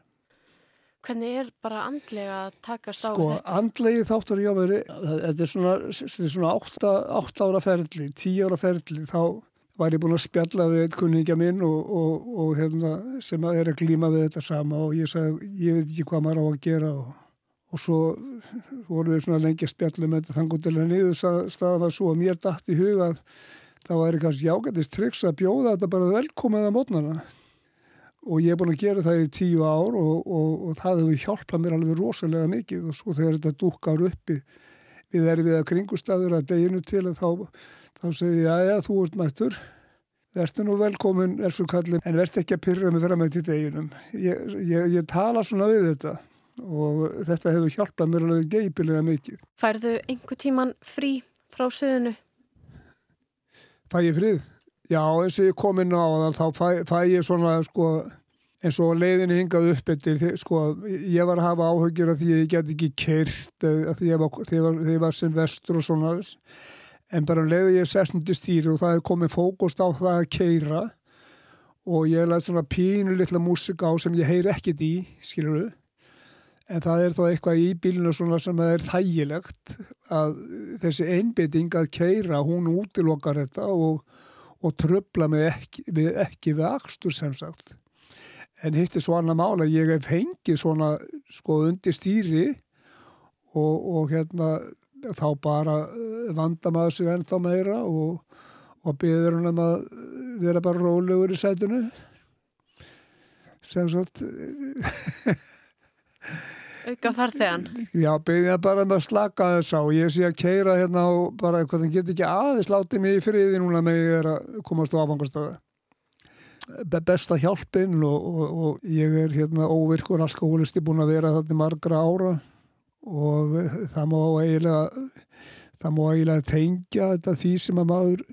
Hvernig er bara andlega að takast á sko, þetta? Sko andlegi þáttur ég á veri þetta er svona, svona 8, 8 ára ferli 10 ára ferli. Þá var ég búin að spjalla við kunningja minn og, og, og hefna, sem er að glíma við þetta sama og ég sagði, ég veit ekki hvað maður á að gera. Og, og svo voru við svona lengi að spjalla með þetta þannig til að niður staða var svo að mér dætt í huga að það væri kannski jágætist triks að bjóða þetta bara velkomið að mótnana og ég er búin að gera það í tíu ár og það hefur hjálpað mér alveg rosalega mikið. Og svo þegar þetta dúkar uppi við erum við að kringustæður að deginu til að þá þá segi ég, já, já, þú ert mættur. Verður nú velkomin, elsku kallin en verður ekki að pyrra mig fram með til deginum. Ég, ég, ég tala svona við þetta. Og þetta hefur hjálpað mér alveg geipilega mikið. Færðu einhver tíman frí frá söðunu? Fæ ég frið? Já, eins og ég kom inn á þá fæ, fæ ég svona sko eins og leiðinni hingað upp eftir sko, ég var að hafa áhugjur af því ég get ekki kert því ég var, var, var sem vestur og svona en bara um leiði ég sessndi stýri og það er komið fókust á það að keira og ég læði svona pínu litla músika á sem ég heyr ekkit í, skilur þú en það er þá eitthvað í bílinu svona sem er þægilegt að þessi einbytting að keira hún útilokkar þetta og, og tröfla mig ekki við, ekki við axtur sem sagt. En hitt er svo annar mála ég hef hengið svona sko undir stýri og, og hérna þá bara eh, vanda maður sig ennþá meira og, og byður hann um að vera bara rólegur í sætunu sem sagt *laughs* auka farþegan já, byður hann bara um að slaka þess á. Ég sé að keira hérna og bara eitthvað þannig get ekki aðeins látið mig í friði núna með ég er að komast á afhangastöðu besta hjálpinn og, og, og ég er hérna óvirkur alkoholisti búin að vera þarna margra ára og það má eiginlega það má eiginlega tengja þetta því sem að maður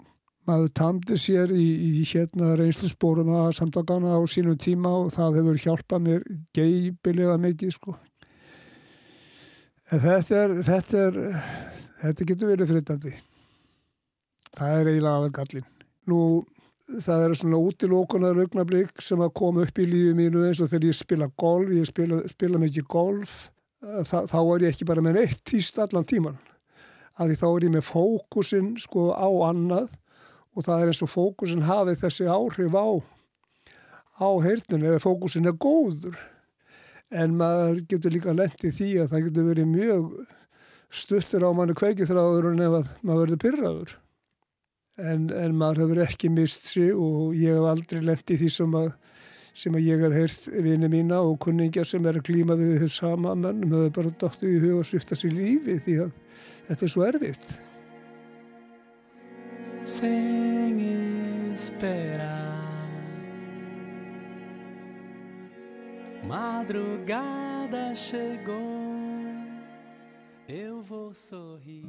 maður tamdi sér í, í hérna reynslusbórum að samtakana á sínum tíma og það hefur hjálpað mér geipilega mikið sko en þetta er þetta er þetta getur verið þreytandi. Það er eiginlega aðeins gallin nú það er svona útilókunar augnablík sem að koma upp í lífið mínu eins og þegar ég spila golf ég spila, spila mikið golf þá er ég ekki bara með neitt týst allan tíman að því þá er ég með fókusin sko á annað og það er eins og fókusin hafið þessi áhrif á á heyrnun eða fókusin er góður en maður getur líka lendið því að það getur verið mjög stuttir á manni kveikithráður en ef að maður verður pyrraður. En, en maður hefur ekki mist sig og ég hef aldrei lendið því sem að, sem að ég hef heyrt vini mína og kunningja sem er að klíma við þau sama mennum hefur bara dóttið í huga og svifta sér lífi því að þetta er svo erfitt. Sem esperar Madrugada chegou Eu vou sorrir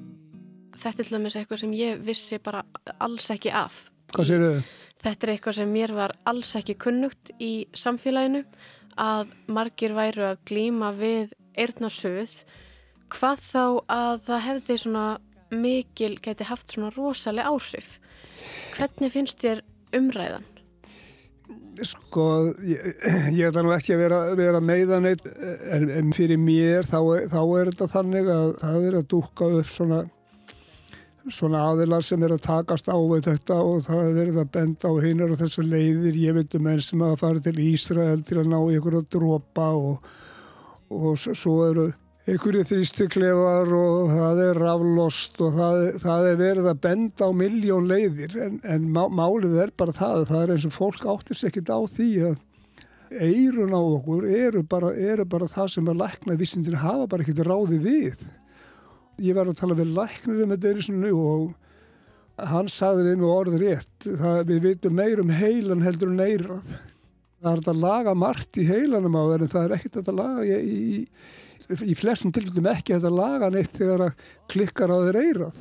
Þetta er til dæmis eitthvað sem ég vissi bara alls ekki af. Hvað séu þau? Þetta er eitthvað sem mér var alls ekki kunnugt í samfélaginu að margir væru að glýma við eirnarsöð hvað þá að það hefði svona mikil geti haft svona rosalega áhrif. Hvernig finnst þér umræðan? Sko, ég, ætla nú ekki að vera, vera meðan eitt, en, en fyrir mér þá, þá er þetta þannig að það er að dúka upp svona, svona aðilar sem er að takast á þetta og það er verið að benda á hinnar og þessu leiðir. Ég veit um enn sem að fara til Ísrael til að ná ykkur að dropa og, og svo eru einhverju þrýstiklefar og það er raflost og það, það er verið að benda á miljón leiðir en, en má, málið er bara það það er eins og fólk áttir sér ekkit á því að eirun á okkur eru bara, eru bara það sem að lækna vissindir hafa bara ekkit ráði við. Ég var að tala við læknir um þetta erisinu og hann sagði við með orður rétt það, við vitum meir um heilan heldur en eirað það er að laga margt í heilanum á en það er ekkit að laga í, í í flestum tilfellum ekki þetta laga neitt þegar að klikkar á þeir eirað.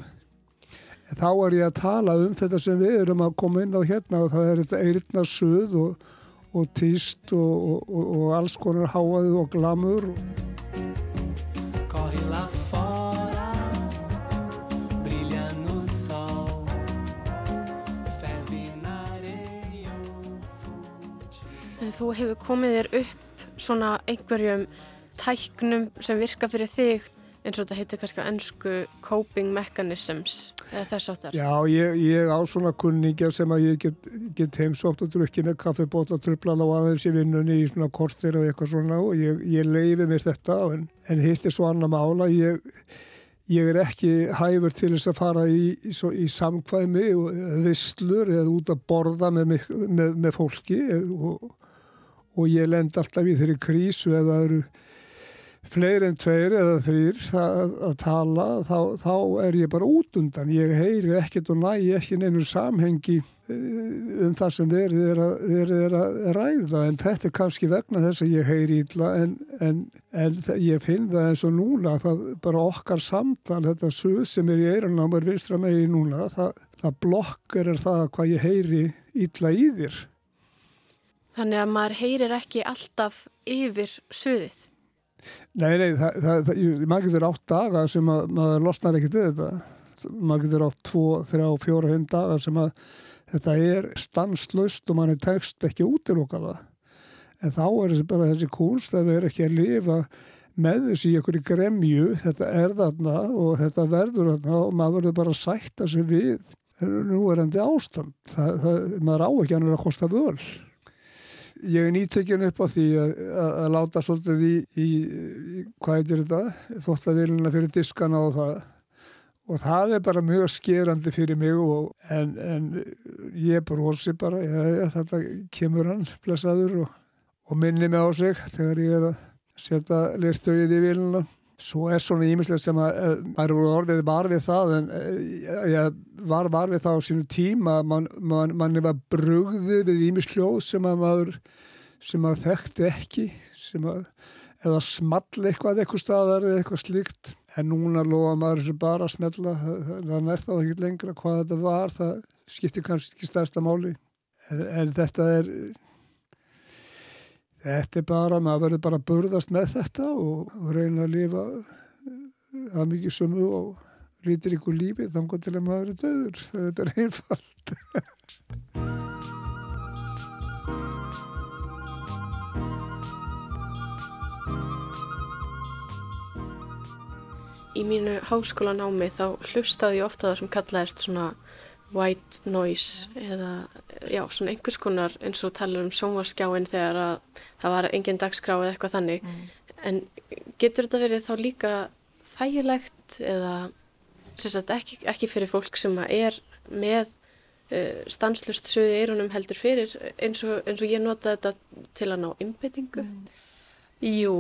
En þá er ég að tala um þetta sem við erum að koma inn á hérna og það er þetta eirna suð og, og týst og, og, og alls konar háaðu og glamur. Þú hefur komið þér upp svona einhverjum tæknum sem virka fyrir þig eins og þetta heitir kannski á ennsku coping mechanisms eða þess áttar Já, ég, ég á svona kunningja sem að ég get, get heimsótt og drukki með kaffibótla trublala og aðeins í vinnunni í svona kortir og eitthvað svona og ég, ég leiði mér þetta en, en hitt er svo annar mála ég, ég er ekki hæfur til þess að fara í, í, í samkvæmi og visslur eða út að borða með, með, með fólki og, og ég lend alltaf í þeirri krísu eða það eru fleiri en tveir eða þrýr að, að tala þá, þá er ég bara út undan. Ég heyri ekkert og næ ekki neinu samhengi eh, um það sem verið er verið er að ræða en þetta er kannski vegna þess að ég heyri ítla en, en, en ég finn það eins og núna það bara okkar samtal þetta suð sem er í eirannámar vinstra megi núna það, það blokkar er það hvað ég heyri ítla í þér. Þannig að maður heyrir ekki alltaf yfir suðið Nei, nei, það, það, maður getur átt daga sem að, maður losnar ekki til þetta. Maður getur átt tvo, þrjá, fjóra, heim daga sem að þetta er stanslust og mann er tekst ekki útilokaða. En þá er bara þessi kunst að við erum ekki að lifa með þessi í einhverju gremju, þetta er þarna og þetta verður þarna og maður verður bara að sætta sig við nú er endi ástand. Það, maður á ekki að kosta völd ég er nýttekjun upp á því að, að, að láta svolítið í, í, í hvað heitir þetta þóttavíluna fyrir diskana og það. Og það er bara mjög skerandi fyrir mig og, en, en ég brosi bara ja, þetta kemur hann blessaður og, og minni mig á sig þegar ég er að setja lirtögið í víluna Svo er svona ímislega sem að eh, maður voru orðið var við það en eh, ég var var við það á sínu tíma mann man, man var brugðið við ímisljóð sem að maður sem að þekkti ekki sem að eða small eitthvað eitthvað staðar eða eitthvað slíkt. En núna loða maður sem bara að smella það nær þá ekki lengra hvað þetta var það skiptir kannski ekki stærsta máli. En, en þetta er Þetta er bara, maður verður bara að burðast með þetta og, og reyna að lifa að mikið sumu og rítir ykkur lífið þannig til að maður er döður. *laughs* Þetta er einfalt. Í mínu háskólanámi þá hlustaði ég ofta það sem kallaðist svona white noise eða já, svona einhvers konar eins og tala um sónvarskjáin þegar að það var engin dagskrá eða eitthvað þannig mm. en getur þetta verið þá líka þægilegt eða sagt, ekki, ekki fyrir fólk sem er með uh, stanslust söði eirunum heldur fyrir eins og, eins og ég nota þetta til að ná innbyttingu? Mm. Jú,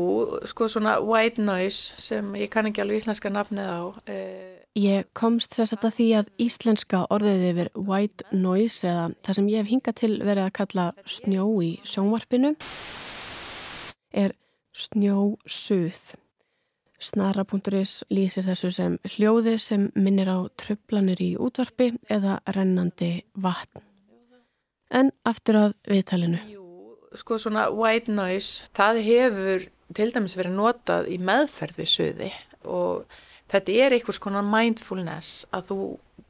sko svona white noise sem ég kann ekki alveg íslenska nafnið á. Uh, Ég komst þess að því að íslenska orðið yfir white noise eða það sem ég hef hingað til verið að kalla snjó í sjónvarpinu er snjósuð. Snara.is lýsir þessu sem hljóði sem minnir á tröflanir í útvarpi eða rennandi vatn. En aftur að viðtalinu. Sko svona white noise, það hefur til dæmis verið notað í meðferð við suði og þetta er einhvers konar mindfulness að þú,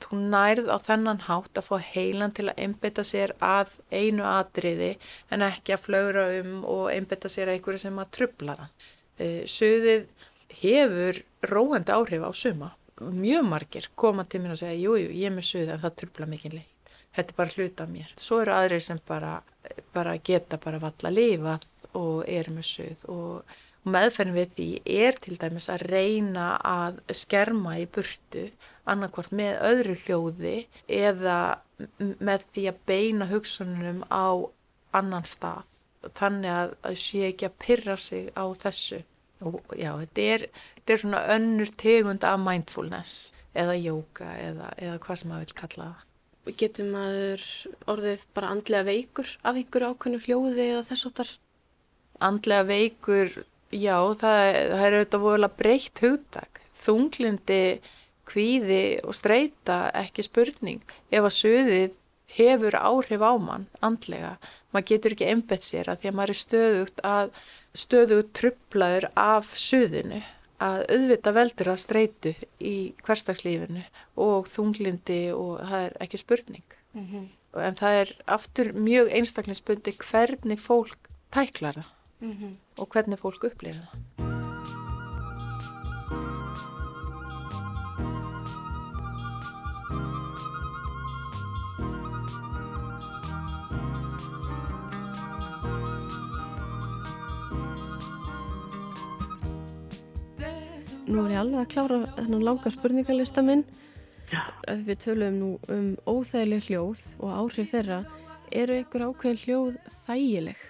þú nærð á þennan hátt að fá heilan til að einbita sér að einu atriði en ekki að flögra um og einbita sér að einhverju sem að trubla hann. Uh, Suðið hefur róandi áhrif á suma. Mjög margir koma til mér og segja jújú, jú, ég er með suðið en það trubla mikið leið. Þetta er bara hluta mér. Svo eru aðrir sem bara, bara geta bara valla lifað og er með suð. Og meðferðin við því er til dæmis að reyna að skerma í burtu annarkvort með öðru hljóði eða með því að beina hugsunum á annan stað. Þannig að það sé ekki að pyrra sig á þessu. Og já, þetta er, þetta er svona önnur tegund af mindfulness eða jóka eða, eða hvað sem maður vil kalla það Getur maður orðið bara andlega veikur af einhverju ákveðnu hljóði eða þess að þar? Andlega veikur Já, það, það er auðvitað vorulega breytt hugdag. Þunglindi, kvíði og streyta ekki spurning. Ef að söðið hefur áhrif á mann andlega, maður getur ekki embett sér að því að maður er stöðugt að stöðugt trublaður af söðinu að auðvita veldur að streytu í hverstagslífinu og þunglindi og það er ekki spurning. Mm -hmm. En það er aftur mjög einstaklingsbundi hvernig fólk tæklar það mm -hmm. og hvernig fólk upplifa það. Ég alveg að klára þennan langa spurningalista minn. Já. Við töluðum nú um óþægileg hljóð og áhrif þeirra. Eru ykkur ákveðin hljóð þægileg?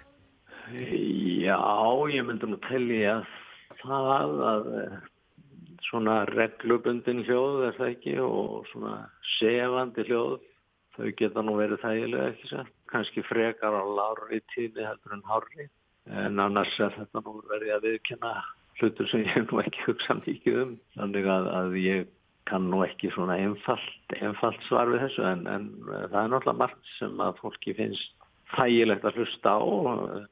Já, ég myndi nú telli að það að eh, svona reglubundin hljóð er það ekki og svona sefandi hljóð þau geta nú verið þægilega ekki sér kannski frekar á lári tíni heldur en hári en annars er þetta nú verið að viðkynna hlutur sem ég nú ekki hugsa mikið um. Þannig að, að ég kann nú ekki svona einfalt, einfalt svar við þessu en, en það er náttúrulega margt sem að fólki finnst þægilegt að hlusta á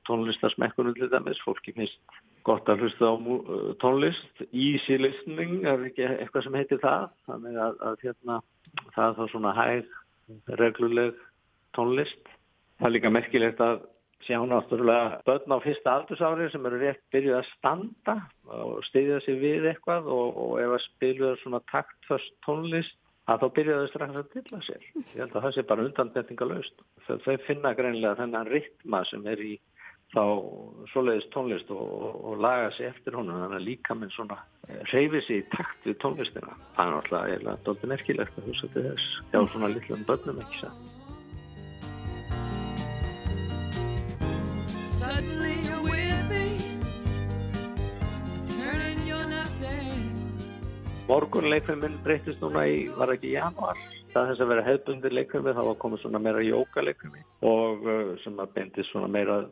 tónlistarsmekkunum til dæmis, fólki finnst gott að hlusta á tónlist easy listening er ekki eitthvað sem heitir það? Þannig að, að hérna, það er þá svona hæg regluleg tónlist. Það er líka merkilegt að sjá náttúrulega börn á fyrsta aldursári sem eru rétt byrjuð að standa og steyðja sig við eitthvað og, og ef að spilja svona taktföst tónlist að þá byrjaðu strax að dilla sér. Ég held að það sé bara undanbendingalöst. Þau finna greinlega þennan ritma sem er í þá svoleiðist tónlist og, og, og laga sér eftir honum þannig að líka minn svona eh, reyfi sér í takt við tónlistina. Það er náttúrulega doldið merkilegt að hugsa til þess hjá svona litlum börnum ekki sér. Morgun leikfiminn breytist núna í, var ekki januar það þess að vera hefðbundir leikfimi þá var komið svona meira jóka leikfimi og uh, sem að beintist svona meira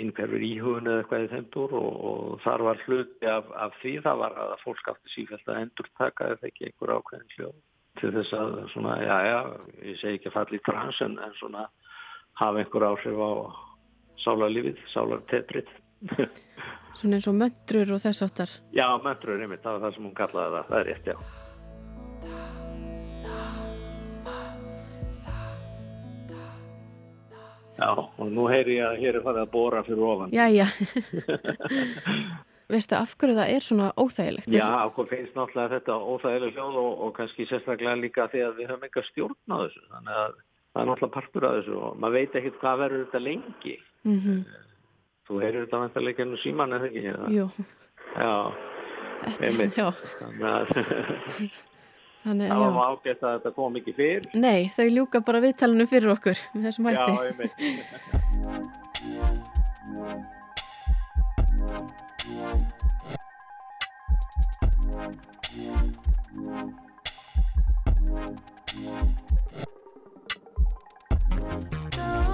innferður íhugun eða eitthvað í þeim dúr og, og þar var hluti af, af því. Það var að fólk aftur sífælt að endur taka eða ekki einhver ákveðin hljóð til þess að svona, já já, ég segi ekki að falla í trans en, en svona hafa einhver áhrif á sálarlífið, sálartetrið Svona eins og möndrur og þess aftar Já, möndrur, einmitt, það var það sem hún kallaði það það er rétt, já. Já, og nú heyri ég að hér er farið að bóra fyrir ofan. Já, já *laughs* Veistu, af hverju það er svona óþægilegt? Já, okkur finnst náttúrulega þetta óþægilegt hljóð og, og kannski sérstaklega líka því að við höfum eitthvað stjórn á þessu. Þannig að það er náttúrulega partur af þessu og maður veit ekkert hvað verður þetta lengi. Mm -hmm. Þú heyrir þetta vantarlega ekki ennum síman eða ekki? Jú. Já, einmitt. *laughs* Þannig að það var ágætt að þetta kom ekki fyrr. Nei, þau ljúka bara viðtalunum fyrir okkur með þessum hætti. Já, einmitt. *laughs* Go